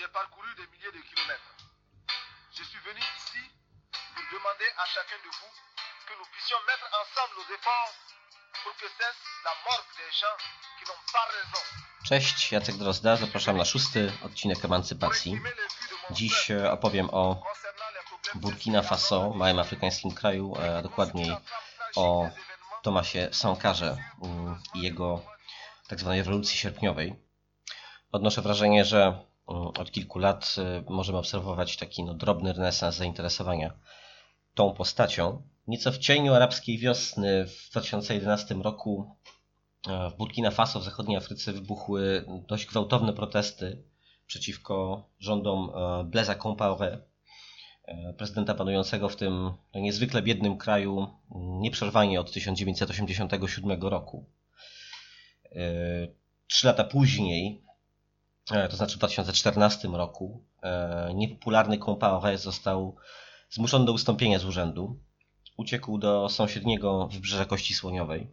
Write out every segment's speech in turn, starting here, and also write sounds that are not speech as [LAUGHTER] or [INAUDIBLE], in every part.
J'ai parcouru des milliers de kilomètres. Je suis venu ici pour demander à chacun de vous que nous puissions mettre ensemble nos efforts pour que cesse la mort des gens qui n'ont pas raison. Cześć, Jacek Drozda, zapraszam na szósty odcinek Emancypacji. Dziś e, opowiem o Burkina Faso, małym afrykańskim kraju, e, a dokładniej o Tomasie Sankarze mm, i jego tak zwanej rewolucji sierpniowej. Odnoszę wrażenie, że od kilku lat e, możemy obserwować taki no, drobny renesans zainteresowania tą postacią. Nieco w cieniu arabskiej wiosny w 2011 roku e, w Burkina Faso w zachodniej Afryce wybuchły dość gwałtowne protesty przeciwko rządom e, Blaisa Compaoré, e, prezydenta panującego w tym no, niezwykle biednym kraju nieprzerwanie od 1987 roku. Trzy lata później, to znaczy w 2014 roku, e, niepopularny Compaoré został zmuszony do ustąpienia z urzędu. Uciekł do sąsiedniego wybrzeża Kości Słoniowej,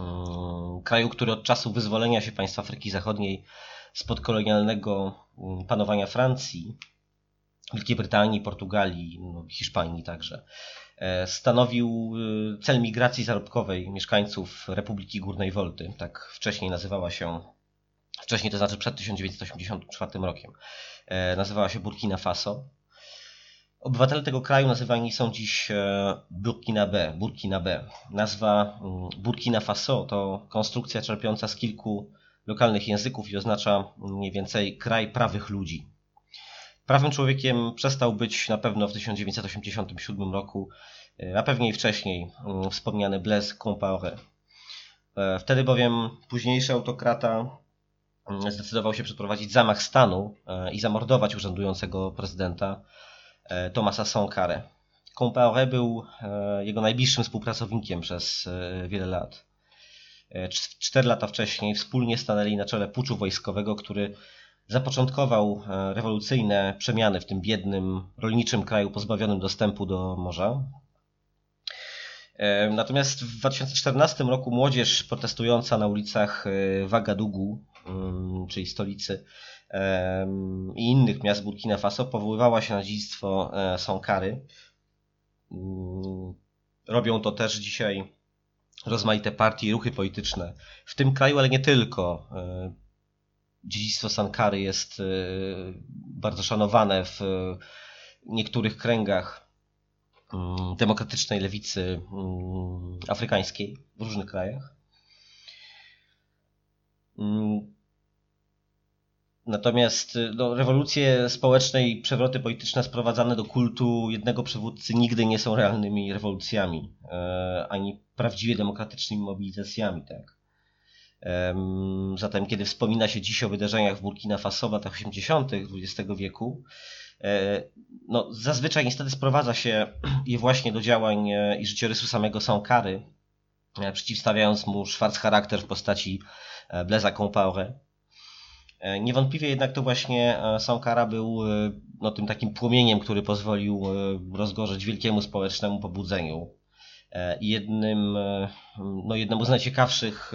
Mm, kraju, który od czasu wyzwolenia się państw Afryki Zachodniej spod kolonialnego mm, panowania Francji, Wielkiej Brytanii, Portugalii, no, Hiszpanii także, e, stanowił y, cel migracji zarobkowej mieszkańców Republiki Górnej Wolty, tak wcześniej nazywała się, wcześniej to znaczy przed 1984 rokiem, e, nazywała się Burkina Faso. Obywatele tego kraju nazywani są dziś e, Burkinabé, Burkinabé. Nazwa mm, Burkina Faso to konstrukcja czerpiąca z kilku lokalnych języków i oznacza mniej więcej kraj prawych ludzi. Prawym człowiekiem przestał być na pewno w 1987 roku, e, a pewnie i wcześniej, mm, wspomniany Blaise Compaoré. Wtedy bowiem późniejszy autokrata mm, zdecydował się przeprowadzić zamach stanu e, i zamordować urzędującego prezydenta e, Thomasa Sankare. Compaoré był e, jego najbliższym współpracownikiem przez wiele lat. Cz- Cztery lata wcześniej wspólnie stanęli na czele puczu wojskowego, który zapoczątkował rewolucyjne przemiany w tym biednym, rolniczym kraju pozbawionym dostępu do morza. Natomiast w 2014 roku młodzież protestująca na ulicach Wagadugu, czyli stolicy, i innych miast Burkina Faso powoływała się na dziedzictwo e, Sankary. Mm, Robią to też dzisiaj rozmaite partie i ruchy polityczne w tym kraju, ale nie tylko. E, Dziedzictwo Sankary jest e, bardzo szanowane w niektórych kręgach mm, demokratycznej lewicy mm, afrykańskiej w różnych krajach. Mm, Natomiast y, no, rewolucje społeczne i przewroty polityczne sprowadzane do kultu jednego przywódcy nigdy nie są realnymi rewolucjami, e, ani prawdziwie demokratycznymi mobilizacjami. Tak? Em, Zatem, kiedy wspomina się dziś o wydarzeniach w Burkina Faso w latach 80. XX wieku, e, no, zazwyczaj niestety sprowadza się [CLEARS THROAT] je właśnie do działań e, i życiorysu samego Sankary, przeciwstawiając mu szwarc charakter w postaci e, Blaisa Compaoré. E, Niewątpliwie jednak to właśnie e, Sankara był no, tym takim płomieniem, który pozwolił rozgorzeć wielkiemu społecznemu pobudzeniu. Jednym, no, jednemu z najciekawszych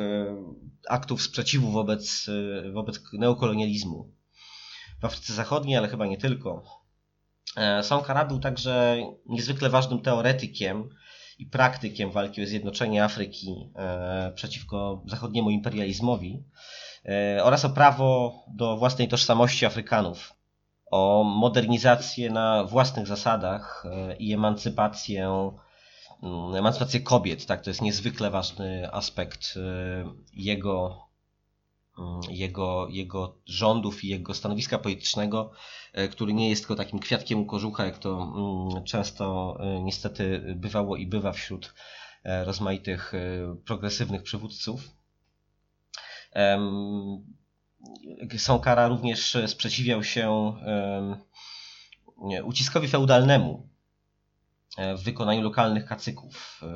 aktów sprzeciwu wobec, wobec neokolonializmu w Afryce Zachodniej, ale chyba nie tylko. Sankara był także niezwykle ważnym teoretykiem i praktykiem walki o zjednoczenie Afryki e, przeciwko zachodniemu imperializmowi e, oraz o prawo do własnej tożsamości Afrykanów, o modernizację na własnych zasadach e, i emancypację, mm, emancypację kobiet. Tak, to jest niezwykle ważny aspekt jego, jego, jego rządów i jego stanowiska politycznego, e, który nie jest tylko takim kwiatkiem u kożucha, jak to mm, często e, niestety bywało i bywa wśród e, rozmaitych e, progresywnych przywódców. Sankara również sprzeciwiał się uciskowi feudalnemu e, w wykonaniu lokalnych kacyków. E,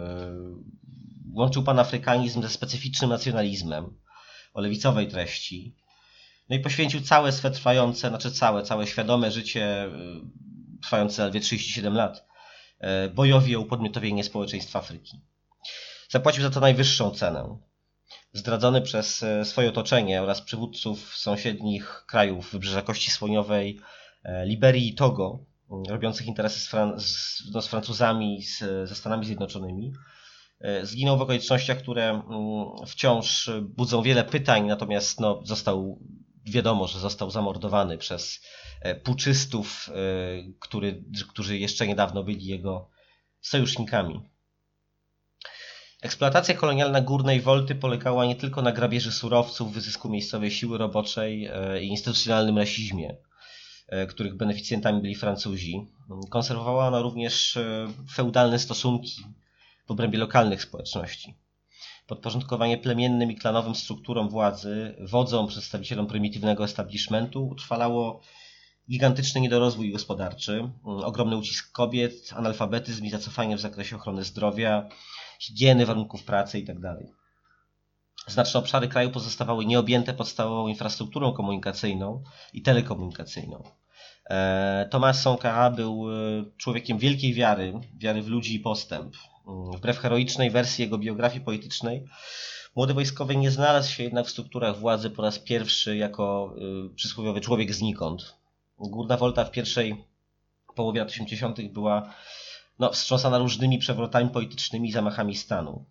Łączył panafrykanizm ze specyficznym nacjonalizmem o lewicowej treści. No i poświęcił całe swe trwające, znaczy całe, całe świadome życie, e, trwające zaledwie 37 lat, e, bojowi o upodmiotowienie społeczeństwa Afryki. Zapłacił za to najwyższą cenę. zdradzony przez swoje otoczenie oraz przywódców sąsiednich krajów Wybrzeża Kości Słoniowej, Liberii i Togo, robiących interesy z, Fran z, no, z Francuzami, z, ze Stanami Zjednoczonymi. Zginął w okolicznościach, które mm, wciąż budzą wiele pytań, natomiast no, został, wiadomo, że został zamordowany przez puczystów, który, którzy jeszcze niedawno byli jego sojusznikami. Eksploatacja kolonialna Górnej Wolty polegała nie tylko na grabieży surowców, wyzysku miejscowej siły roboczej i instytucjonalnym rasizmie, E, których beneficjentami byli Francuzi. Konserwowała ona również e, feudalne stosunki w obrębie lokalnych społeczności. Podporządkowanie plemiennym i klanowym strukturom władzy, wodzom, przedstawicielom prymitywnego establishmentu utrwalało gigantyczny niedorozwój gospodarczy, ogromny ucisk kobiet, analfabetyzm i zacofanie w zakresie ochrony zdrowia, higieny, warunków pracy itd. Tak Znaczne obszary kraju pozostawały nieobjęte podstawową infrastrukturą komunikacyjną i telekomunikacyjną. E, Thomas Sankara był e, człowiekiem wielkiej wiary, wiary w ludzi i postęp. Wbrew heroicznej wersji jego biografii politycznej, młody wojskowy nie znalazł się jednak w strukturach władzy po raz pierwszy jako e, przysłowiowy człowiek znikąd. Górna Wolta w pierwszej połowie lat 80. była no, wstrząsana różnymi przewrotami politycznymi i zamachami stanu.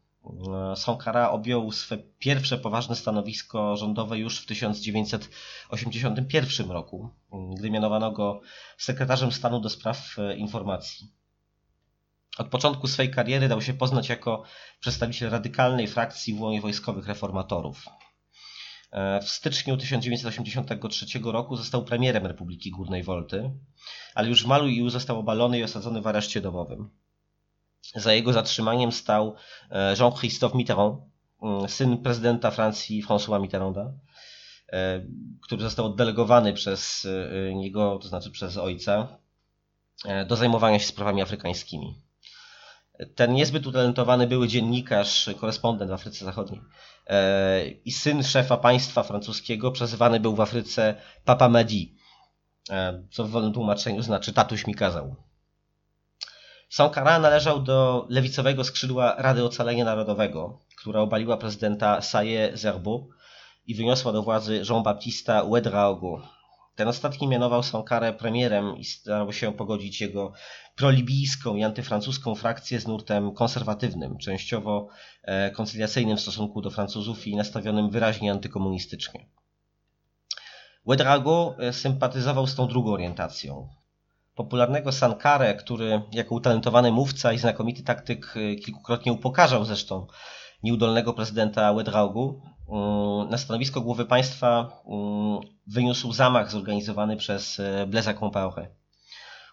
Sankara objął swe pierwsze poważne stanowisko rządowe już w 1981 roku, gdy mianowano go sekretarzem stanu do spraw e, informacji. Od początku swej kariery dał się poznać jako przedstawiciel radykalnej frakcji w wojskowych reformatorów. E, w styczniu 1983 roku został premierem Republiki Górnej Wolty, ale już w malu został obalony i osadzony w areszcie domowym. Za jego zatrzymaniem stał e, Jean-Christophe Mitterrand, mm, syn prezydenta Francji François Mitterranda, e, który został oddelegowany przez niego, to znaczy przez ojca, do zajmowania się sprawami afrykańskimi. Ten niezbyt utalentowany były dziennikarz, korespondent w Afryce Zachodniej i syn szefa państwa francuskiego przezywany był w Afryce Papa Madi, co w wolnym tłumaczeniu znaczy tatuś mi kazał. Sankara należał do lewicowego skrzydła Rady Ocalenia Narodowego, która obaliła prezydenta Saye Zerbo i wyniosła do władzy Jean-Baptista Ouedraogo. Ten ostatni mianował Sankarę premierem i starał się pogodzić jego prolibijską i antyfrancuską frakcję z nurtem konserwatywnym, częściowo e, koncyliacyjnym w stosunku do Francuzów i nastawionym wyraźnie antykomunistycznie. Ouedraogo e, sympatyzował z tą drugą orientacją popularnego Sankare, który jako utalentowany mówca i znakomity taktyk y, kilkukrotnie upokarzał zresztą nieudolnego prezydenta Ouedraogu, y, na stanowisko głowy państwa y, wyniósł zamach zorganizowany przez Blaisa Compaoré.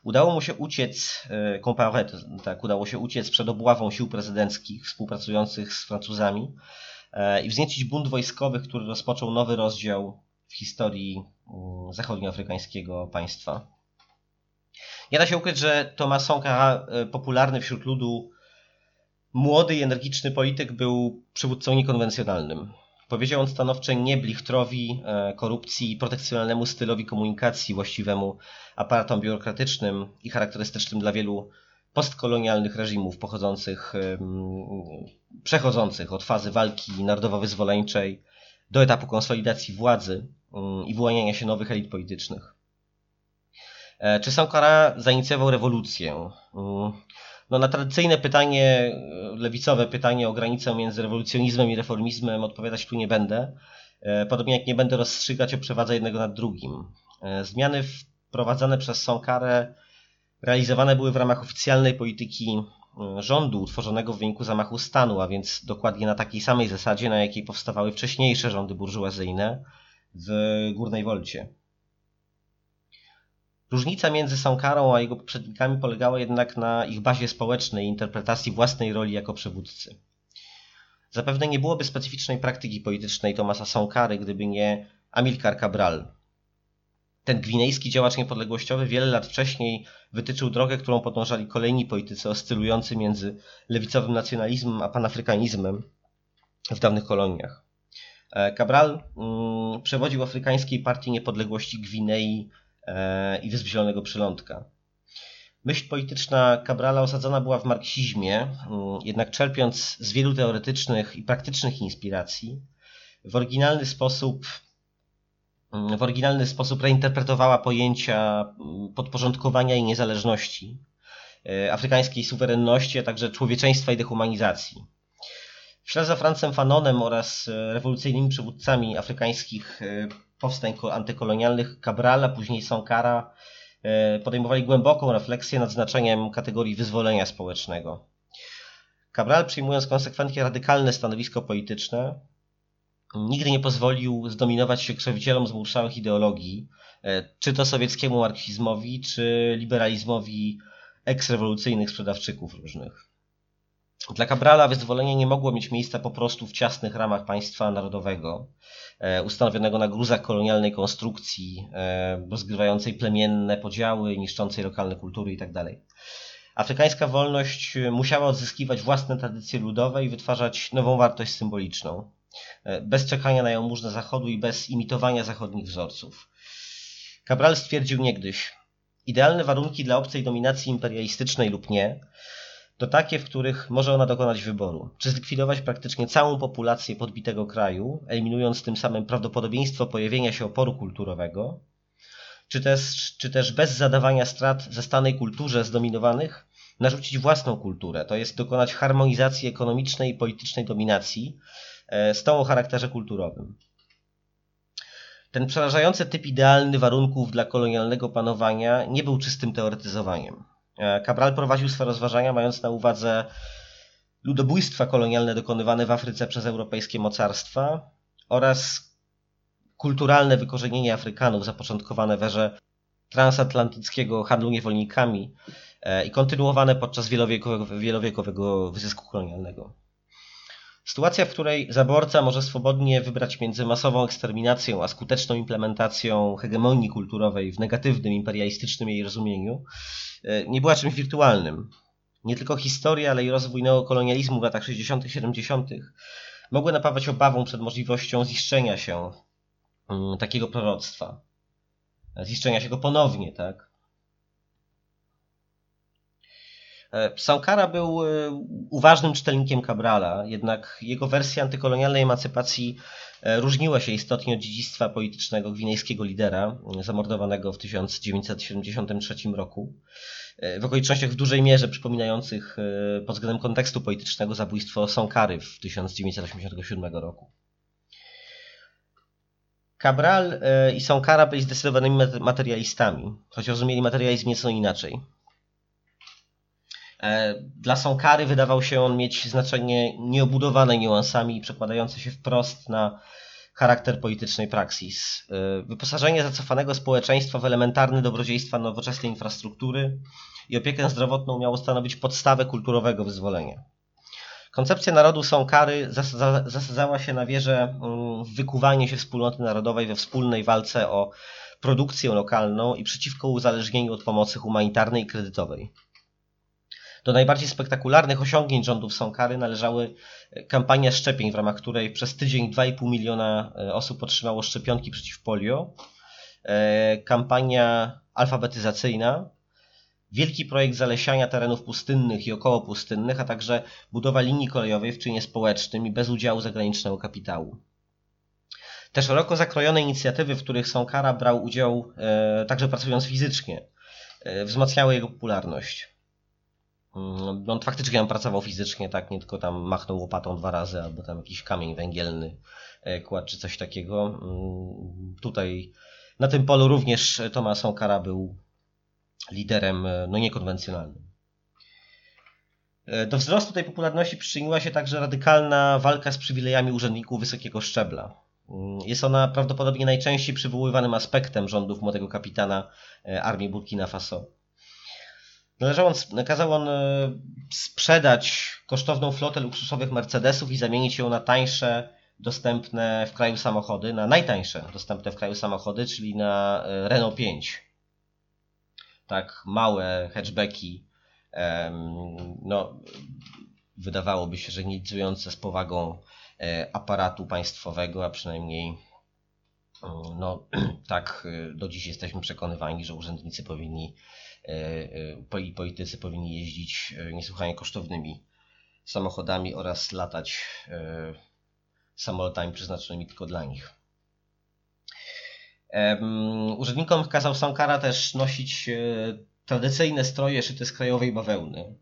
Udało mu się uciec, Compaoré, tak, udało się uciec przed obławą sił prezydenckich współpracujących z Francuzami i wzniecić bunt wojskowy, który rozpoczął nowy rozdział w historii zachodnioafrykańskiego państwa. Nie da się ukryć, że Thomas Sankara, e, popularny wśród ludu, młody i energiczny polityk, był przywódcą niekonwencjonalnym. Powiedział on stanowcze nie blichtrowi, e, korupcji i protekcjonalnemu stylowi komunikacji właściwemu aparatom biurokratycznym i charakterystycznym dla wielu postkolonialnych reżimów pochodzących, przechodzących od fazy walki narodowo-wyzwoleńczej do etapu konsolidacji władzy i wyłaniania się nowych elit politycznych. E, czy Sankara zainicjował rewolucję? No, na tradycyjne pytanie, lewicowe pytanie o granicę między rewolucjonizmem i reformizmem odpowiadać tu nie będę. E, podobnie jak nie będę rozstrzygać o przewadze jednego nad drugim. E, zmiany wprowadzane przez Sankarę realizowane były w ramach oficjalnej polityki rządu utworzonego w wyniku zamachu stanu, a więc dokładnie na takiej samej zasadzie, na jakiej powstawały wcześniejsze rządy burżuazyjne w Górnej Wolcie. Różnica między Sankarą a jego poprzednikami polegała jednak na ich bazie społecznej i interpretacji własnej roli jako przywódcy. Zapewne nie byłoby specyficznej praktyki politycznej Tomasa Sankary, gdyby nie Amilcar Cabral. Ten gwinejski działacz niepodległościowy wiele lat wcześniej wytyczył drogę, którą podążali kolejni politycy oscylujący między lewicowym nacjonalizmem a panafrykanizmem w dawnych koloniach. E, Cabral mm, przewodził Afrykańskiej Partii Niepodległości Gwinei i Wysp Zielonego Przylądka. Myśl polityczna Cabrala osadzona była w marksizmie, jednak czerpiąc z wielu teoretycznych i praktycznych inspiracji, w oryginalny sposób w oryginalny sposób reinterpretowała pojęcia podporządkowania i niezależności, afrykańskiej suwerenności, a także człowieczeństwa i dehumanizacji. W ślad za Francem Fanonem oraz rewolucyjnymi przywódcami afrykańskich powstań antykolonialnych Cabral, a później Sankara e, podejmowali głęboką refleksję nad znaczeniem kategorii wyzwolenia społecznego. Cabral, przyjmując konsekwentnie radykalne stanowisko polityczne, nigdy nie pozwolił zdominować się krzewicielom zmurszałych ideologii, e, czy to sowieckiemu marksizmowi, czy liberalizmowi eksrewolucyjnych sprzedawczyków różnych. Dla Cabrala wyzwolenie nie mogło mieć miejsca po prostu w ciasnych ramach państwa narodowego, e, ustanowionego na gruzach kolonialnej konstrukcji, e, rozgrywającej plemienne podziały, niszczącej lokalne kultury itd. Tak Afrykańska wolność musiała odzyskiwać własne tradycje ludowe i wytwarzać nową wartość symboliczną, e, bez czekania na jałmużnę Zachodu i bez imitowania zachodnich wzorców. Cabral stwierdził niegdyś, idealne warunki dla obcej dominacji imperialistycznej lub nie to takie, w których może ona dokonać wyboru. Czy zlikwidować praktycznie całą populację podbitego kraju, eliminując tym samym prawdopodobieństwo pojawienia się oporu kulturowego, czy też, czy też bez zadawania strat zastanej kulturze zdominowanych, narzucić własną kulturę, to jest dokonać harmonizacji ekonomicznej i politycznej dominacji e, z tą o charakterze kulturowym. Ten przerażający typ idealny warunków dla kolonialnego panowania nie był czystym teoretyzowaniem. E, Cabral prowadził swe rozważania mając na uwadze ludobójstwa kolonialne dokonywane w Afryce przez europejskie mocarstwa oraz kulturalne wykorzenienie Afrykanów zapoczątkowane w erze transatlantyckiego handlu niewolnikami e, i kontynuowane podczas wielowiekowego, wielowiekowego wyzysku kolonialnego. Sytuacja, w której zaborca może swobodnie wybrać między masową eksterminacją a skuteczną implementacją hegemonii kulturowej w negatywnym, imperialistycznym jej rozumieniu, e, nie była czymś wirtualnym. Nie tylko historia, ale i rozwój neokolonializmu w latach 60. i 70. mogły napawać obawą przed możliwością ziszczenia się mm, takiego proroctwa. Ziszczenia się go ponownie, tak? E, Sankara był e, uważnym czytelnikiem Cabrala, jednak jego wersja antykolonialnej emancypacji e, różniła się istotnie od dziedzictwa politycznego gwinejskiego lidera, zamordowanego w 1973 roku, w okolicznościach w dużej mierze przypominających pod względem kontekstu politycznego zabójstwo Sankary w 1987 roku. Cabral i Sankara byli zdecydowanymi materialistami, choć rozumieli materializm nieco inaczej. E, dla Sankary wydawał się on mieć znaczenie nieobudowane niuansami i przekładające się wprost na charakter politycznej praksis. E, wyposażenie zacofanego społeczeństwa w elementarne dobrodziejstwa nowoczesnej infrastruktury i opiekę zdrowotną miało stanowić podstawę kulturowego wyzwolenia. Koncepcja narodu Sankary zasadzała się na wierze mm, w wykuwanie się wspólnoty narodowej we wspólnej walce o produkcję lokalną i przeciwko uzależnieniu od pomocy humanitarnej i kredytowej. Do najbardziej spektakularnych osiągnięć rządów Sankary należały e, kampania szczepień, w ramach której przez tydzień 2,5 miliona e, osób otrzymało szczepionki przeciw polio, e, kampania alfabetyzacyjna, wielki projekt zalesiania terenów pustynnych i okołopustynnych, a także budowa linii kolejowej w czynie społecznym i bez udziału zagranicznego kapitału. Te szeroko zakrojone inicjatywy, w których Sankara brał udział, także pracując fizycznie, wzmacniały jego popularność. Mm, on faktycznie tam pracował fizycznie, tak, nie tylko tam machnął łopatą dwa razy, albo tam jakiś kamień węgielny e, kładł, czy coś takiego. Mm, tutaj na tym polu również Thomas Sankara był liderem e, no, niekonwencjonalnym. E, do wzrostu tej popularności przyczyniła się także radykalna walka z przywilejami urzędników wysokiego szczebla. Mm, jest ona prawdopodobnie najczęściej przywoływanym aspektem rządów młodego kapitana armii Burkina Faso. Należał on, nakazał on e, sprzedać kosztowną flotę luksusowych Mercedesów i zamienić ją na tańsze, dostępne w kraju samochody, na najtańsze dostępne w kraju samochody, czyli na e, Renault 5. Tak, małe hatchbacki, no, wydawałoby się, że nicujące z powagą e, aparatu państwowego, a przynajmniej no, [CLEARS THROAT] tak do dziś jesteśmy przekonywani, że urzędnicy powinni E, e, politycy powinni jeździć e, niesłychanie kosztownymi samochodami oraz latać samolotami przeznaczonymi tylko dla nich. Urzędnikom kazał Sankara też nosić tradycyjne stroje szyte z krajowej bawełny.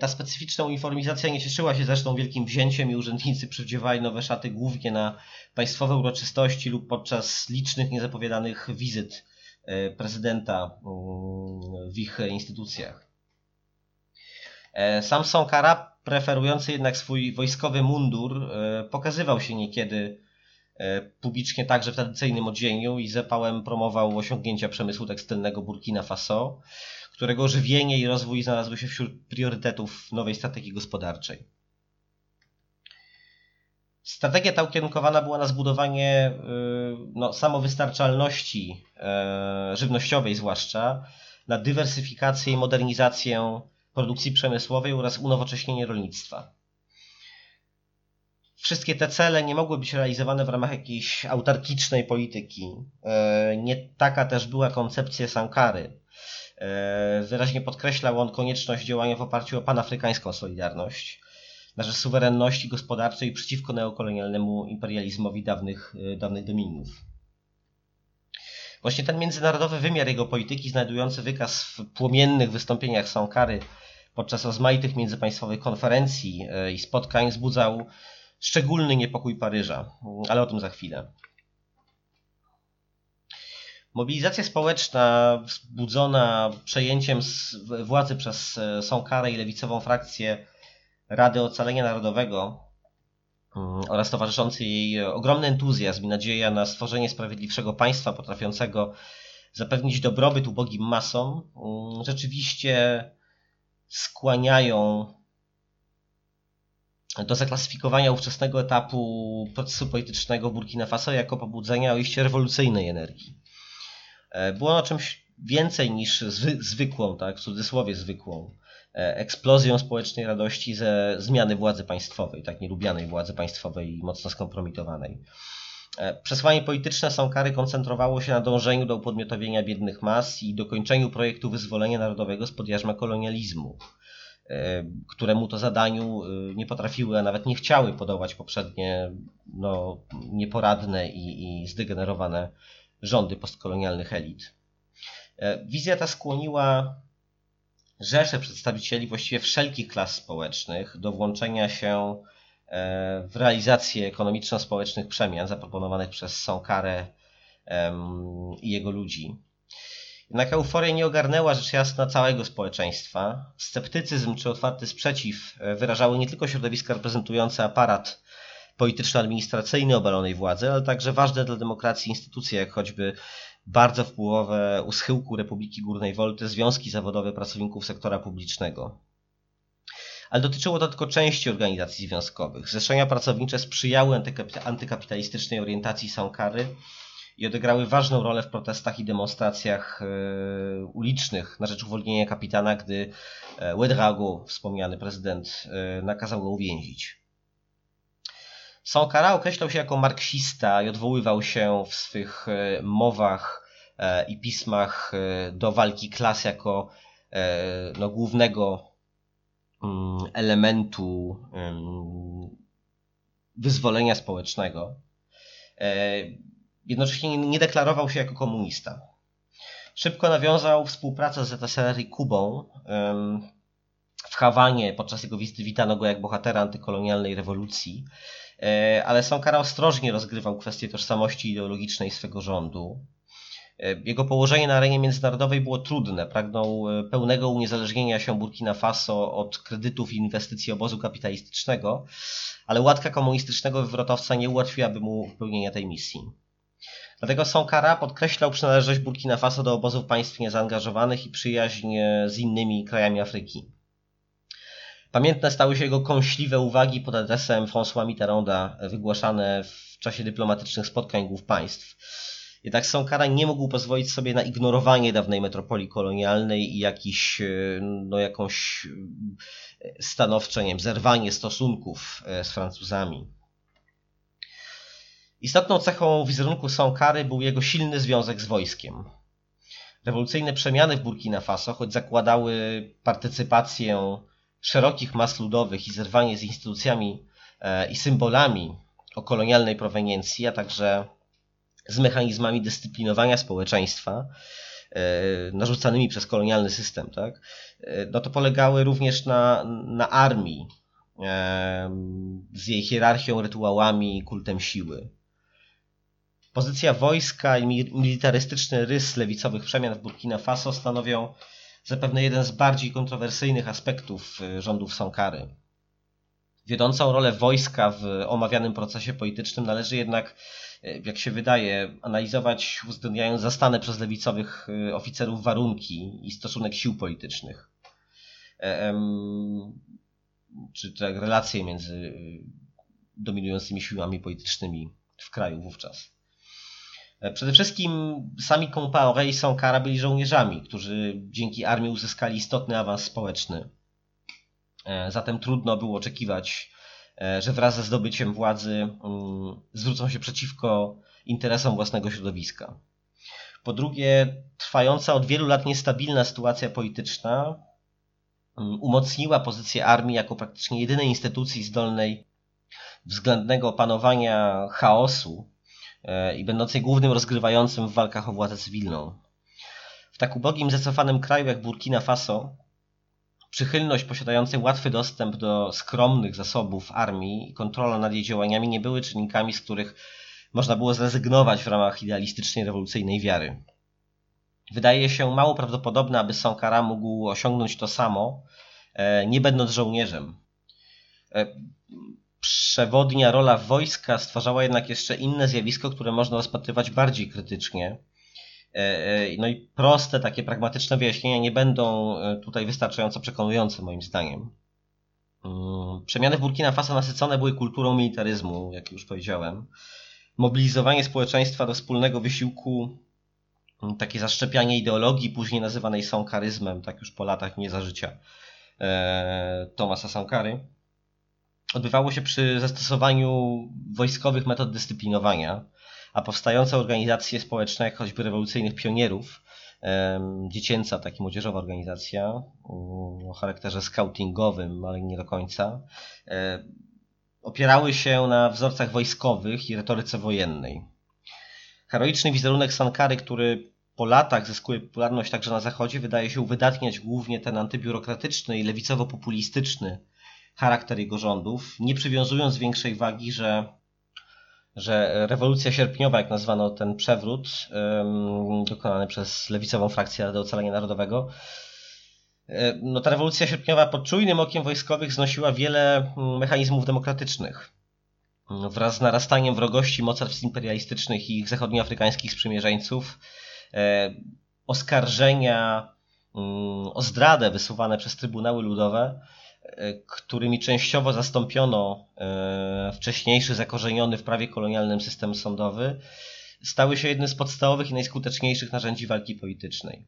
Ta specyficzna uniformizacja nie cieszyła się zresztą wielkim wzięciem i urzędnicy przywdziewali nowe szaty głównie na państwowe uroczystości lub podczas licznych niezapowiadanych wizyt prezydenta mm, w ich instytucjach. Sam Sankara, preferujący jednak swój wojskowy mundur, pokazywał się niekiedy E, publicznie także w tradycyjnym odzieniu i zapałem promował osiągnięcia przemysłu tekstylnego Burkina Faso, którego żywienie i rozwój znalazły się wśród priorytetów nowej strategii gospodarczej. Strategia ta ukierunkowana była na zbudowanie e, no, samowystarczalności e, żywnościowej zwłaszcza, na dywersyfikację i modernizację produkcji przemysłowej oraz unowocześnienie rolnictwa wszystkie te cele nie mogły być realizowane w ramach jakiejś autarkicznej polityki. E, nie taka też była koncepcja Sankary. Wyraźnie podkreślał on konieczność działania w oparciu o panafrykańską solidarność na rzecz suwerenności gospodarczej przeciwko neokolonialnemu imperializmowi dawnych, e, dawnych dominiów. Właśnie ten międzynarodowy wymiar jego polityki, znajdujący wykaz w płomiennych wystąpieniach Sankary podczas rozmaitych międzypaństwowych konferencji i spotkań, wzbudzał szczególny niepokój Paryża, ale o tym za chwilę. Mobilizacja społeczna wzbudzona przejęciem władzy przez e, Sonkarę i lewicową frakcję Rady Ocalenia Narodowego mm, oraz towarzyszący jej ogromny entuzjazm i nadzieja na stworzenie sprawiedliwszego państwa potrafiącego zapewnić dobrobyt ubogim masom, mm, rzeczywiście skłaniają do zaklasyfikowania ówczesnego etapu procesu politycznego Burkina Faso jako pobudzenia o iście rewolucyjnej energii. E, było ono czymś więcej niż zwy, zwykłą, tak, w cudzysłowie zwykłą, eksplozją społecznej radości ze zmiany władzy państwowej, tak nielubianej władzy państwowej i mocno skompromitowanej. E, przesłanie polityczne Sankary koncentrowało się na dążeniu do upodmiotowienia biednych mas i dokończeniu projektu wyzwolenia narodowego spod jarzma kolonializmu. E, któremu to zadaniu e, nie potrafiły, a nawet nie chciały podołać poprzednie no, nieporadne i, i zdegenerowane rządy postkolonialnych elit. E, wizja ta skłoniła rzesze przedstawicieli właściwie wszelkich klas społecznych do włączenia się w realizację ekonomiczno-społecznych przemian zaproponowanych przez Sonkarę i jego ludzi. Jednak euforia nie ogarnęła rzecz jasna całego społeczeństwa. Sceptycyzm czy otwarty sprzeciw e, wyrażały nie tylko środowiska reprezentujące aparat polityczno-administracyjny obalonej władzy, ale także ważne dla demokracji instytucje, jak choćby bardzo wpływowe u schyłku Republiki Górnej Wolty związki zawodowe pracowników sektora publicznego. Ale dotyczyło to tylko części organizacji związkowych. Zrzeszenia pracownicze sprzyjały antykapitalistycznej orientacji Sankary, i odegrały ważną rolę w protestach i demonstracjach e, ulicznych na rzecz uwolnienia kapitana, gdy e, Ouedraogo, wspomniany prezydent, e, nakazał go uwięzić. Sankara określał się jako marksista i odwoływał się w swych mowach i pismach do walki klas jako no, głównego mm, elementu wyzwolenia społecznego jednocześnie nie deklarował się jako komunista. Szybko nawiązał współpracę z ZSRR i Kubą. W Hawanie podczas jego wizyty witano go jak bohatera antykolonialnej rewolucji, e, ale Sankara ostrożnie rozgrywał kwestię tożsamości ideologicznej swego rządu. E, jego położenie na arenie międzynarodowej było trudne. Pragnął e, pełnego uniezależnienia się Burkina Faso od kredytów i inwestycji obozu kapitalistycznego, ale łatka komunistycznego wywrotowca nie ułatwiłaby mu wypełnienia tej misji. Dlatego Sankara podkreślał przynależność Burkina Faso do obozów państw niezaangażowanych i przyjaźń z innymi krajami Afryki. Pamiętne stały się jego kąśliwe uwagi pod adresem François Mitterranda wygłaszane w czasie dyplomatycznych spotkań głów państw. Jednak Sankara nie mógł pozwolić sobie na ignorowanie dawnej metropolii kolonialnej i jakiś, no, jakąś stanowcze nie wiem, zerwanie stosunków e, z Francuzami. Istotną cechą wizerunku Sankary był jego silny związek z wojskiem. Rewolucyjne przemiany w Burkina Faso, choć zakładały partycypację szerokich mas ludowych i zerwanie z instytucjami e, i symbolami, o kolonialnej proweniencji, a także z mechanizmami dyscyplinowania społeczeństwa narzucanymi przez kolonialny system, tak? no to polegały również na, na armii z jej hierarchią, rytuałami, kultem siły. Pozycja wojska i militarystyczny rys lewicowych przemian w Burkina Faso stanowią zapewne jeden z bardziej kontrowersyjnych aspektów y, rządów Sankary. Wiodącą rolę wojska w omawianym procesie politycznym należy jednak, y, jak się wydaje, analizować uwzględniając zastane przez lewicowych y, oficerów warunki i stosunek sił politycznych. E, czy te relacje między dominującymi siłami politycznymi w kraju wówczas. E, przede wszystkim sami Compaoré i Sankara byli żołnierzami, którzy dzięki armii uzyskali istotny awans społeczny. E, zatem trudno było oczekiwać, e, że wraz ze zdobyciem władzy mm, zwrócą się przeciwko interesom własnego środowiska. Po drugie, trwająca od wielu lat niestabilna sytuacja polityczna mm, umocniła pozycję armii jako praktycznie jedynej instytucji zdolnej względnego opanowania chaosu i będącej głównym rozgrywającym w walkach o władzę cywilną. W tak ubogim, zacofanym kraju jak Burkina Faso przychylność posiadającej łatwy dostęp do skromnych zasobów armii i kontrola nad jej działaniami nie były czynnikami, z których można było zrezygnować w ramach idealistycznej rewolucyjnej wiary. Wydaje się mało prawdopodobne, aby Sankara mógł osiągnąć to samo, e, nie będąc żołnierzem. Przewodnia rola wojska stwarzała jednak jeszcze inne zjawisko, które można rozpatrywać bardziej krytycznie. E, e, no i proste, takie pragmatyczne wyjaśnienia nie będą e, tutaj wystarczająco przekonujące moim zdaniem. Mm, przemiany w Burkina Faso nasycone były kulturą militaryzmu, jak już powiedziałem. Mobilizowanie społeczeństwa do wspólnego wysiłku, mm, takie zaszczepianie ideologii, później nazywanej sankaryzmem, tak już po latach nie za życia Tomasa Sankary odbywało się przy zastosowaniu wojskowych metod dyscyplinowania, a powstające organizacje społeczne, jak choćby rewolucyjnych pionierów, dziecięca, taka młodzieżowa organizacja mm, o charakterze scoutingowym, ale nie do końca, opierały się na wzorcach wojskowych i retoryce wojennej. Heroiczny wizerunek Sankary, który po latach zyskuje popularność także na Zachodzie, wydaje się uwydatniać głównie ten antybiurokratyczny i lewicowo-populistyczny charakter jego rządów, nie przywiązując większej wagi, że, że rewolucja sierpniowa, jak nazwano ten przewrót dokonany przez lewicową frakcję Rady Ocalenia Narodowego, no ta rewolucja sierpniowa pod czujnym okiem wojskowych znosiła wiele mechanizmów demokratycznych. Wraz z narastaniem wrogości mocarstw imperialistycznych i ich zachodnioafrykańskich sprzymierzeńców, e, oskarżenia o zdradę wysuwane przez trybunały ludowe którymi częściowo zastąpiono e, wcześniejszy zakorzeniony w prawie kolonialnym system sądowy, stały się jednym z podstawowych i najskuteczniejszych narzędzi walki politycznej.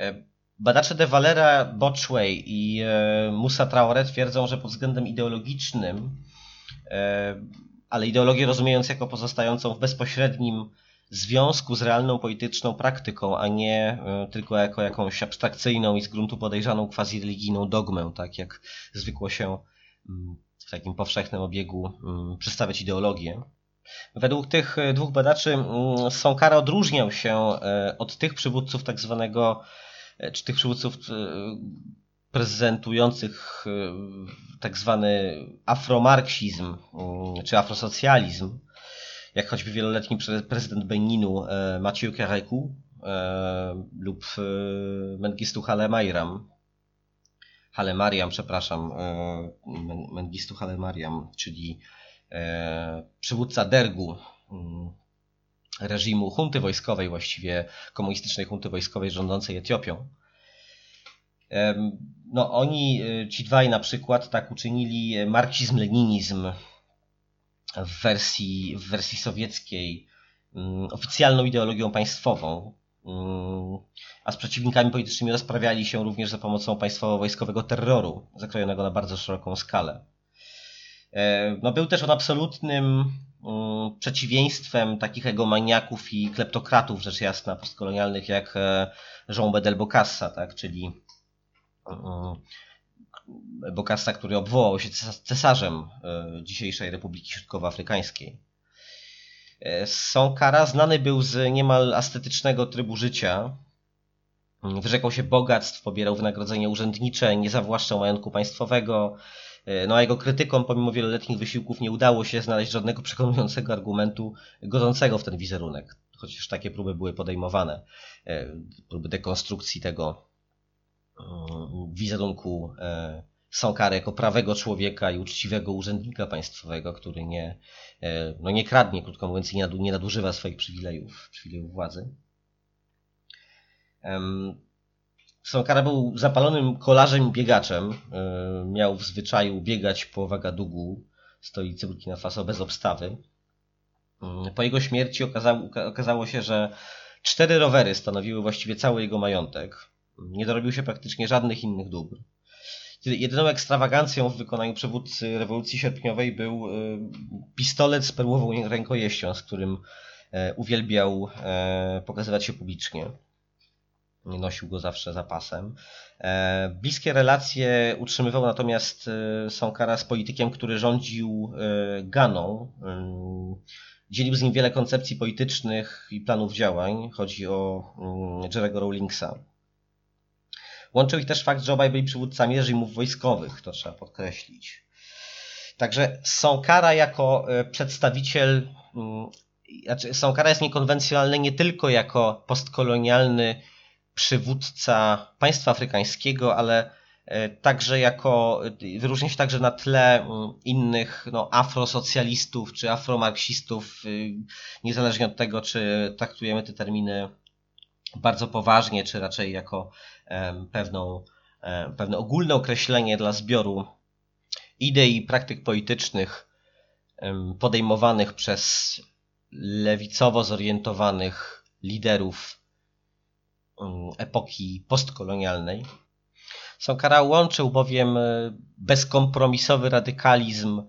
E, badacze de Valera, Botchway i e, Musa Traore twierdzą, że pod względem ideologicznym, ale ideologię rozumiejąc jako pozostającą w bezpośrednim związku z realną polityczną praktyką, a nie e, tylko jako jakąś abstrakcyjną i z gruntu podejrzaną quasi-religijną dogmę, tak jak zwykło się mm, w takim powszechnym obiegu mm, przedstawiać ideologię. Według tych e, dwóch badaczy mm, Sonkara odróżniał się e, od tych przywódców tak zwanego, czy tych przywódców prezentujących tak zwany afromarksizm, czy afrosocjalizm, jak choćby wieloletni prezydent Beninu e, Maciej Kareku e, lub e, Mengistu Halemairam, Halemariam, przepraszam, Mengistu Halemariam, czyli przywódca Dergu, mm, reżimu hunty wojskowej, właściwie komunistycznej hunty wojskowej rządzącej Etiopią. No oni, ci dwaj na przykład, tak uczynili marksizm-leninizm w wersji, w wersji sowieckiej mm, oficjalną ideologią państwową, mm, a z przeciwnikami politycznymi rozprawiali się również za pomocą państwowo-wojskowego terroru, zakrojonego na bardzo szeroką skalę. E, no, był też on absolutnym mm, przeciwieństwem takich egomaniaków i kleptokratów, rzecz jasna, postkolonialnych, jak e, Jean Bedel Bokassa, tak? czyli Bokassa, który obwołał się cesarzem dzisiejszej Republiki Środkowoafrykańskiej. Sankara znany był z niemal ascetycznego trybu życia. Wyrzekał się bogactw, pobierał wynagrodzenie urzędnicze, nie zawłaszczał majątku państwowego, E, no a jego krytykom, pomimo wieloletnich wysiłków, nie udało się znaleźć żadnego przekonującego argumentu godzącego w ten wizerunek. Chociaż takie próby były podejmowane. E, próby dekonstrukcji tego wizerunku e, Sankary jako prawego człowieka i uczciwego urzędnika państwowego, który nie, no nie kradnie, krótko mówiąc, nie nadużywa swoich przywilejów, przywilejów władzy. Sankara był zapalonym kolarzem i biegaczem. E, miał w zwyczaju biegać po Wagadugu, stolicy Burkina Faso, bez obstawy. Mm, po jego śmierci okazało, okazało się, że cztery rowery stanowiły właściwie cały jego majątek. Nie dorobił się praktycznie żadnych innych dóbr. Jedyną ekstrawagancją w wykonaniu przywódcy rewolucji sierpniowej był e, pistolet z perłową rękojeścią, z którym e, uwielbiał pokazywać się publicznie nosił go zawsze za pasem. E, bliskie relacje utrzymywał natomiast e, Sankara z politykiem, który rządził e, Ganą. Dzielił z nim wiele koncepcji politycznych i planów działań. Chodzi o Jerego Rawlingsa. Łączył ich też fakt, że obaj byli przywódcami reżimów wojskowych, to trzeba podkreślić. Także Sankara jako przedstawiciel, znaczy Sankara jest niekonwencjonalny nie tylko jako postkolonialny przywódca państwa afrykańskiego, ale e, także jako, wyróżnia się także na tle mm, innych no, afrosocjalistów czy afromarksistów, y, niezależnie od tego, czy traktujemy te terminy bardzo poważnie, czy raczej jako pewną, pewne ogólne określenie dla zbioru idei i praktyk politycznych podejmowanych przez lewicowo zorientowanych liderów epoki postkolonialnej. Sankara łączył bowiem e, bezkompromisowy radykalizm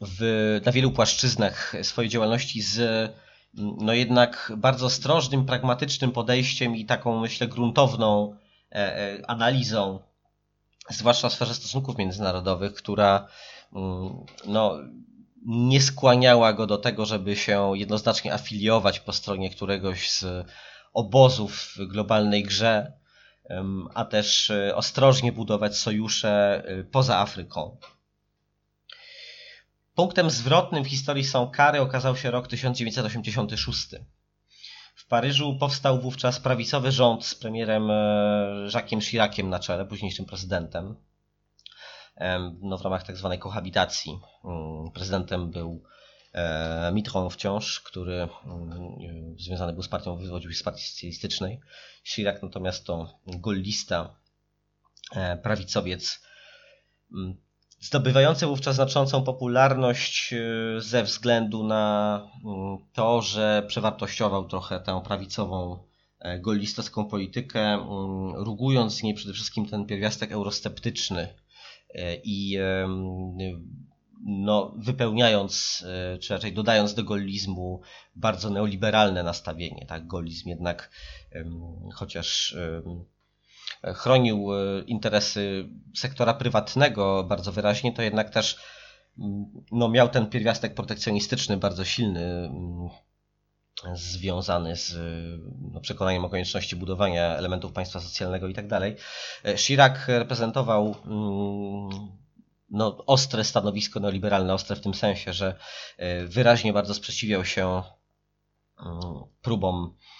w, na wielu płaszczyznach swojej działalności z no jednak bardzo ostrożnym, pragmatycznym podejściem i taką, myślę, gruntowną e, e, analizą, zwłaszcza w sferze stosunków międzynarodowych, która mm, no, nie skłaniała go do tego, żeby się jednoznacznie afiliować po stronie któregoś z obozów w globalnej grze, a też e, ostrożnie budować sojusze poza Afryką. Punktem zwrotnym w historii Sankary okazał się rok 1986. W Paryżu powstał wówczas prawicowy rząd z premierem e, Jacquesem Chiraciem na czele, późniejszym prezydentem. No, w ramach tak zwanej kohabitacji. Mm, prezydentem był E, Mitron wciąż, który mm, związany był z partią, wywodził się z partii socjalistycznej. Chirac natomiast to gollista, e, prawicowiec, mm, zdobywający wówczas znaczącą popularność e, ze względu na mm, to, że przewartościował trochę tę prawicową gollistowską politykę, rugując z niej przede wszystkim ten pierwiastek eurosceptyczny i no, wypełniając, e, czy raczej dodając do gollizmu bardzo neoliberalne nastawienie. Tak? Gollizm jednak chociaż chronił e, interesy sektora prywatnego bardzo wyraźnie, to jednak też no, miał ten pierwiastek protekcjonistyczny bardzo silny, związany z no, przekonaniem o konieczności budowania elementów państwa socjalnego i tak dalej. E, Chirac reprezentował no, ostre stanowisko neoliberalne, ostre w tym sensie, że e, wyraźnie bardzo sprzeciwiał się mm, próbom e,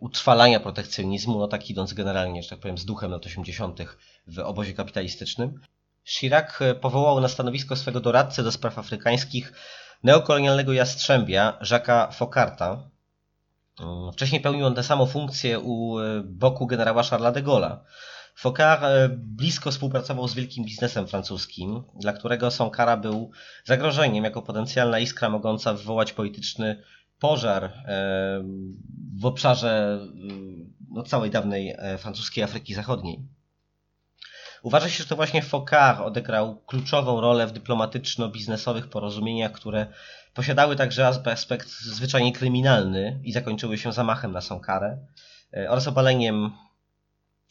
utrwalania protekcjonizmu, no tak idąc generalnie, że tak powiem, z duchem lat 80. w obozie kapitalistycznym. Chirac e, powołał na stanowisko swego doradcę do spraw afrykańskich neokolonialnego jastrzębia Jacques'a Focarta. Mm, wcześniej pełnił on tę samą funkcję u boku generała Charlesa de Gaulle'a. Focard e, blisko współpracował z wielkim biznesem francuskim, dla którego Sankara był zagrożeniem jako potencjalna iskra mogąca wywołać polityczny pożar e, w obszarze e, no, całej dawnej francuskiej Afryki Zachodniej. Uważa się, że to właśnie Focard odegrał kluczową rolę w dyplomatyczno-biznesowych porozumieniach, które posiadały także aspekt zwyczajnie kryminalny i zakończyły się zamachem na Sankarę oraz obaleniem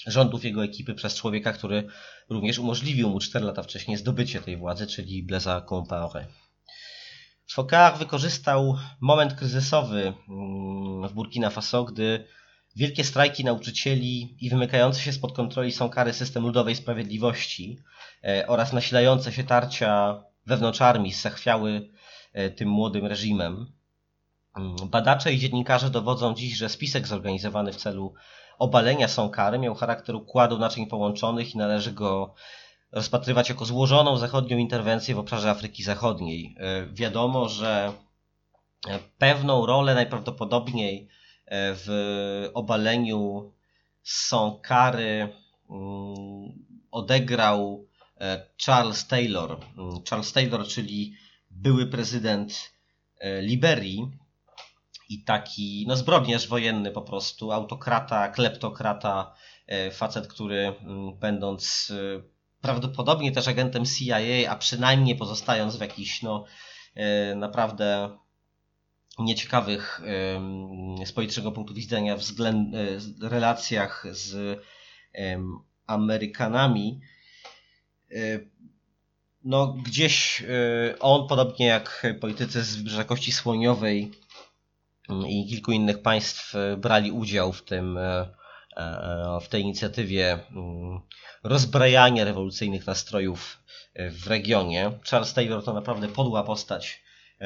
rządów jego ekipy przez człowieka, który również umożliwił mu 4 lata wcześniej zdobycie tej władzy, czyli Blaise Compaoré. Fokar wykorzystał moment kryzysowy mm, w Burkina Faso, gdy wielkie strajki nauczycieli i wymykające się spod kontroli są kary system ludowej sprawiedliwości e, oraz nasilające się tarcia wewnątrz armii zachwiały e, tym młodym reżimem. Mm, badacze i dziennikarze dowodzą dziś, że spisek zorganizowany w celu obalenia Sonkary miał charakter układu naczyń połączonych i należy go rozpatrywać jako złożoną zachodnią interwencję w obszarze Afryki Zachodniej. E, wiadomo, że e, pewną rolę najprawdopodobniej e, w obaleniu Sonkary mm, odegrał Charles Taylor. Mm, Charles Taylor, czyli były prezydent Liberii, i taki no, zbrodniarz wojenny po prostu, autokrata, kleptokrata, facet, który mm, będąc prawdopodobnie też agentem CIA, a przynajmniej pozostając w jakichś no, e, naprawdę nieciekawych z politycznego punktu widzenia względ, relacjach z Amerykanami, no gdzieś on, podobnie jak politycy z Wybrzeża Kości Słoniowej, i kilku innych państw e, brali udział w tym e, e, w tej inicjatywie mm, rozbrajania rewolucyjnych nastrojów w regionie. Charles Taylor to naprawdę podła postać,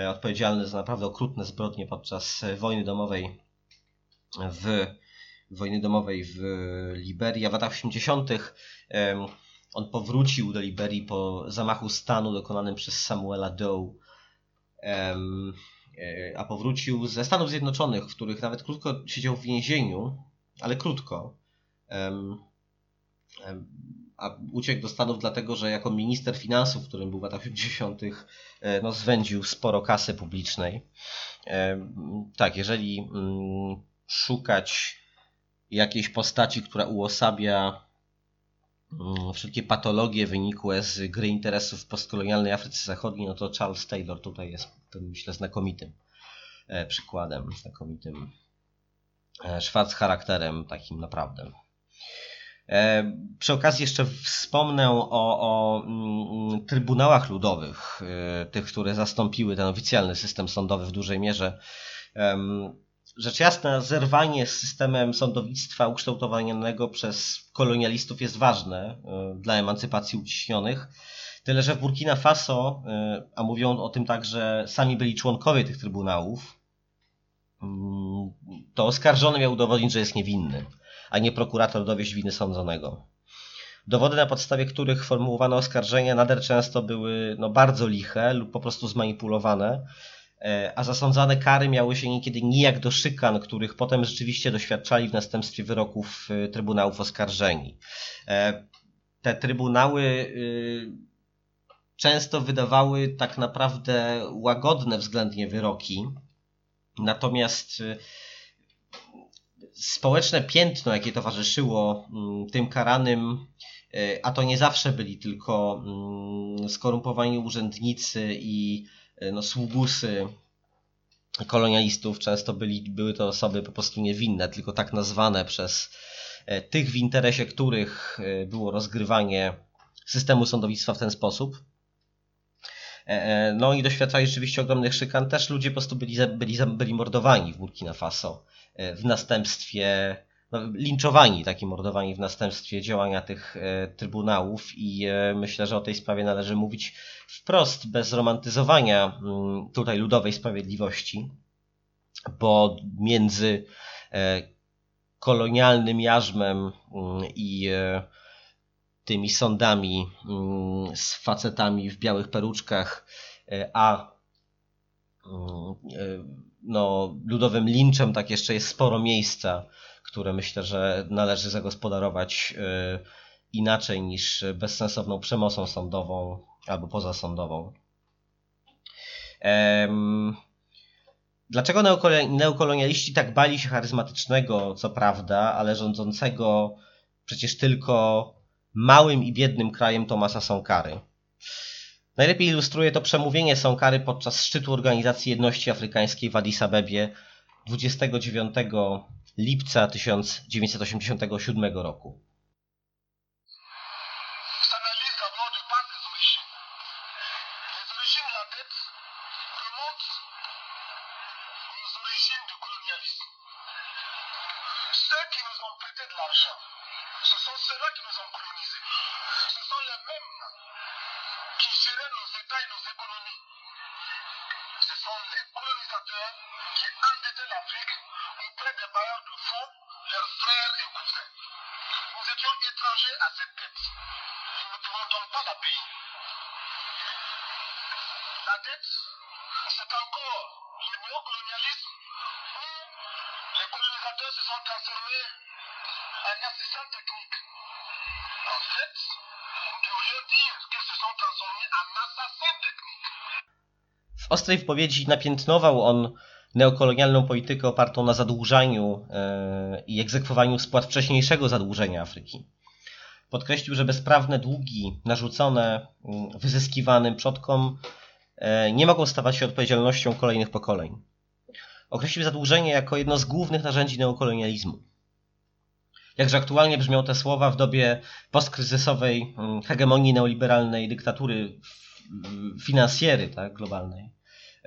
odpowiedzialny za naprawdę okrutne zbrodnie podczas wojny domowej w wojny domowej w Liberii. A w latach 80. on powrócił do Liberii po zamachu stanu dokonanym przez Samuela Doe E, a powrócił ze Stanów Zjednoczonych, w których nawet krótko siedział w więzieniu, ale krótko. A uciekł do Stanów dlatego, że jako minister finansów, którym był w latach 80., e, no, zwędził sporo kasy publicznej. Tak, jeżeli mm, szukać jakiejś postaci, która uosabia mm, wszelkie patologie wynikłe z gry interesów w postkolonialnej Afryce Zachodniej, no to Charles Taylor tutaj jest myślę znakomitym e, przykładem, znakomitym e, szwarc charakterem takim naprawdę. E, przy okazji jeszcze wspomnę o, o mm, trybunałach ludowych, tych, które zastąpiły ten oficjalny system sądowy w dużej mierze. Rzecz jasna, zerwanie z systemem sądownictwa ukształtowanego przez kolonialistów jest ważne dla emancypacji uciśnionych, Tyle, że w Burkina Faso, a mówią o tym także sami byli członkowie tych trybunałów, to oskarżony miał udowodnić, że jest niewinny, a nie prokurator dowieść winy sądzonego. Dowody, na podstawie których formułowano oskarżenia, nader często były no, bardzo liche lub po prostu zmanipulowane, e, a zasądzane kary miały się niekiedy nijak do szykan, których potem rzeczywiście doświadczali w następstwie wyroków y, trybunałów oskarżeni. E, te trybunały y, często wydawały tak naprawdę łagodne względnie wyroki. Natomiast y, społeczne piętno, jakie towarzyszyło mm, tym karanym, y, a to nie zawsze byli tylko mm, skorumpowani urzędnicy i y, no, sługusy kolonialistów, często byli, były to osoby po prostu niewinne, tylko tak nazwane przez tych, w interesie których było rozgrywanie systemu sądownictwa w ten sposób. E, e, no i doświadczali rzeczywiście ogromnych szykan. Też ludzie po prostu byli, byli, byli mordowani w Burkina Faso e, w następstwie, no, linczowani, taki mordowani w następstwie działania tych trybunałów i myślę, że o tej sprawie należy mówić wprost, bez romantyzowania mm, tutaj ludowej sprawiedliwości, bo między kolonialnym jarzmem mm, i tymi sądami mm, z facetami w białych peruczkach, e, a mm, e, no, ludowym linczem tak jeszcze jest sporo miejsca, które myślę, że należy zagospodarować e, inaczej niż bezsensowną przemocą sądową albo pozasądową. Dlaczego neokolonialiści tak bali się charyzmatycznego, co prawda, ale rządzącego przecież tylko małym i biednym krajem Tomasa Sankary. Najlepiej ilustruje to przemówienie Sankary podczas szczytu Organizacji Jedności Afrykańskiej w Addis Abebie 29 lipca 1987 roku. Ostrej wypowiedzi napiętnował on neokolonialną politykę opartą na zadłużaniu e, i egzekwowaniu spłat wcześniejszego zadłużenia Afryki. Podkreślił, że bezprawne długi narzucone mm, wyzyskiwanym przodkom e, nie mogą stawać się odpowiedzialnością kolejnych pokoleń. Określił zadłużenie jako jedno z głównych narzędzi neokolonializmu. Jakże aktualnie brzmią te słowa w dobie postkryzysowej mm, hegemonii neoliberalnej dyktatury finansjery tak, globalnej.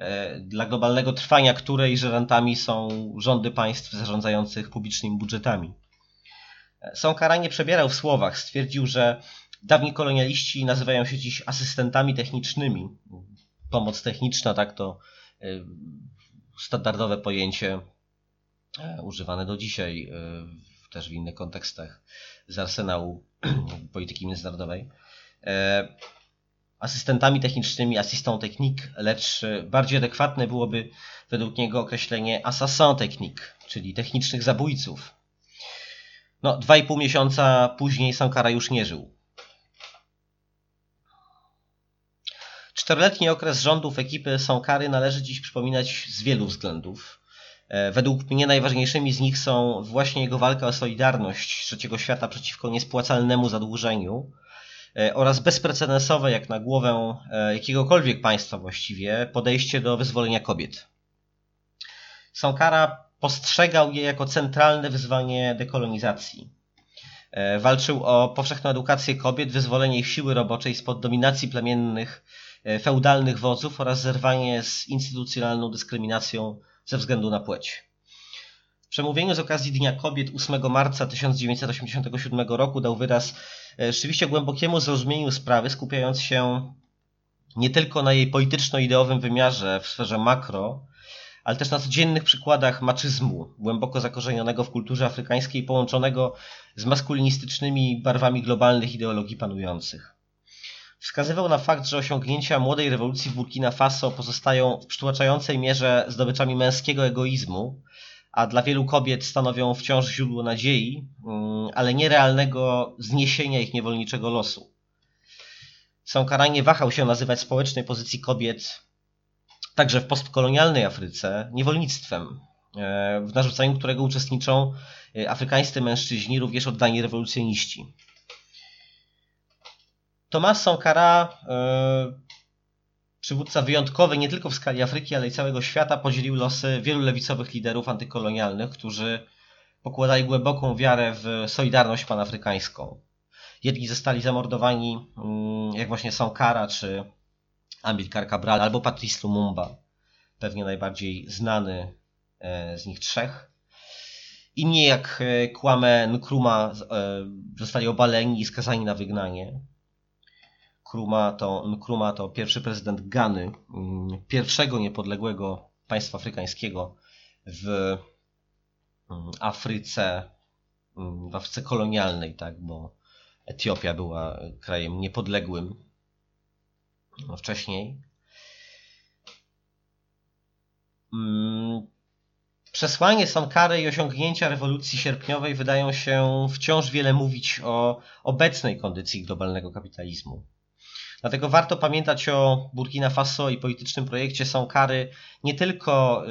E, dla globalnego trwania której żerantami są rządy państw zarządzających publicznymi budżetami. E, Sankara nie przebierał w słowach. Stwierdził, że dawni kolonialiści nazywają się dziś asystentami technicznymi. Pomoc techniczna, tak to e, standardowe pojęcie używane do dzisiaj, też w innych kontekstach z arsenału [CLEARS THROAT] polityki międzynarodowej asystentami technicznymi, asystant technique, lecz bardziej adekwatne byłoby według niego określenie assassin technique, czyli technicznych zabójców. No, dwa i pół miesiąca później Sankara już nie żył. Czteroletni okres rządów ekipy Sankary należy dziś przypominać z wielu względów. E, według mnie najważniejszymi z nich są właśnie jego walka o solidarność trzeciego świata przeciwko niespłacalnemu zadłużeniu, E, oraz bezprecedensowe, jak na głowę e, jakiegokolwiek państwa właściwie, podejście do wyzwolenia kobiet. Sankara postrzegał je jako centralne wyzwanie dekolonizacji. E, walczył o powszechną edukację kobiet, wyzwolenie ich siły roboczej spod dominacji plemiennych, feudalnych wodzów oraz zerwanie z instytucjonalną dyskryminacją ze względu na płeć. Przemówieniu z okazji Dnia Kobiet 8 marca 1987 roku dał wyraz E, rzeczywiście głębokiemu zrozumieniu sprawy, skupiając się nie tylko na jej polityczno-ideowym wymiarze w sferze makro, ale też na codziennych przykładach maczyzmu, głęboko zakorzenionego w kulturze afrykańskiej, połączonego z maskulinistycznymi barwami globalnych ideologii panujących. Wskazywał na fakt, że osiągnięcia młodej rewolucji w Burkina Faso pozostają w przytłaczającej mierze zdobyczami męskiego egoizmu, a dla wielu kobiet stanowią wciąż źródło nadziei, mm, ale nierealnego zniesienia ich niewolniczego losu. Sankara nie wahał się nazywać społecznej pozycji kobiet także w postkolonialnej Afryce niewolnictwem, e, w narzucaniu którego uczestniczą e, afrykańscy mężczyźni, również oddani rewolucjoniści. Tomas Sankara Przywódca wyjątkowy nie tylko w skali Afryki, ale i całego świata podzielił losy wielu lewicowych liderów antykolonialnych, którzy pokładali głęboką wiarę w solidarność panafrykańską. Jedni zostali zamordowani, mm, jak właśnie Sankara czy Amilcar Cabral albo Patrice Lumumba, pewnie najbardziej znany e, z nich trzech. Inni jak e, Kwame Nkrumah e, zostali obaleni i skazani na wygnanie. Nkrumah to, Nkrumah to pierwszy prezydent Gany, mm, pierwszego niepodległego państwa afrykańskiego w mm, Afryce, mm, w Afryce kolonialnej, tak, bo Etiopia była krajem niepodległym wcześniej. Przesłanie Sankary i osiągnięcia rewolucji sierpniowej wydają się wciąż wiele mówić o obecnej kondycji globalnego kapitalizmu. Dlatego warto pamiętać o Burkina Faso i politycznym projekcie są kary nie tylko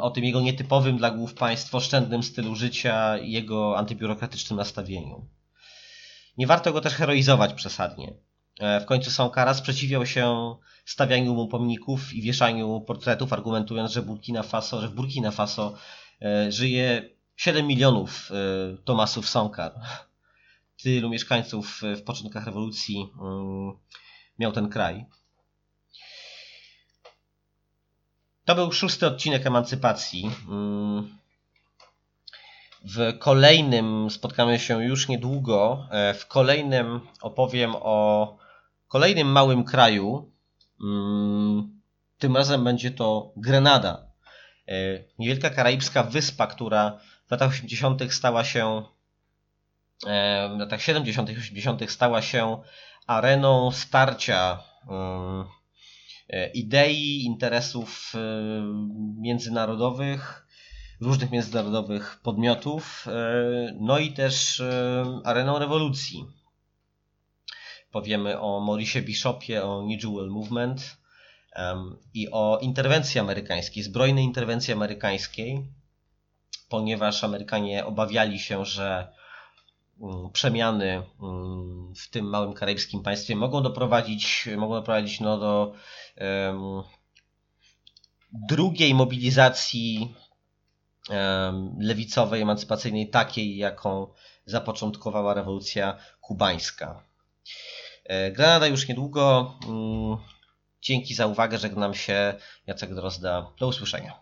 o tym jego nietypowym dla głów państw oszczędnym stylu życia i jego antybiurokratycznym nastawieniu. Nie warto go też heroizować przesadnie. E, w końcu Sankara sprzeciwiał się stawianiu mu pomników i wieszaniu portretów, argumentując, że Burkina Faso, że w Burkina Faso e, żyje 7 milionów e, Tomasów Sankar tylu mieszkańców w początkach rewolucji mm, miał ten kraj. To był szósty odcinek emancypacji. Mm. W kolejnym spotkamy się już niedługo. E, w kolejnym opowiem o kolejnym małym kraju. Tym razem będzie to Grenada. E, niewielka karaibska wyspa, która w latach 80. stała się w latach 70. i 80. stała się areną starcia idei, interesów międzynarodowych różnych międzynarodowych podmiotów, e, no i też e, areną rewolucji. Powiemy o Maurice Bishopie, o New Movement i o interwencji amerykańskiej, zbrojnej interwencji amerykańskiej, ponieważ Amerykanie obawiali się, że przemiany mm, w tym małym karaibskim państwie mogą doprowadzić, mogą doprowadzić no, do um, drugiej mobilizacji lewicowej, emancypacyjnej, takiej, jaką zapoczątkowała rewolucja kubańska. E, Granada już niedługo. Mm, dzięki za uwagę. Żegnam się. Jacek Drozda. Do usłyszenia.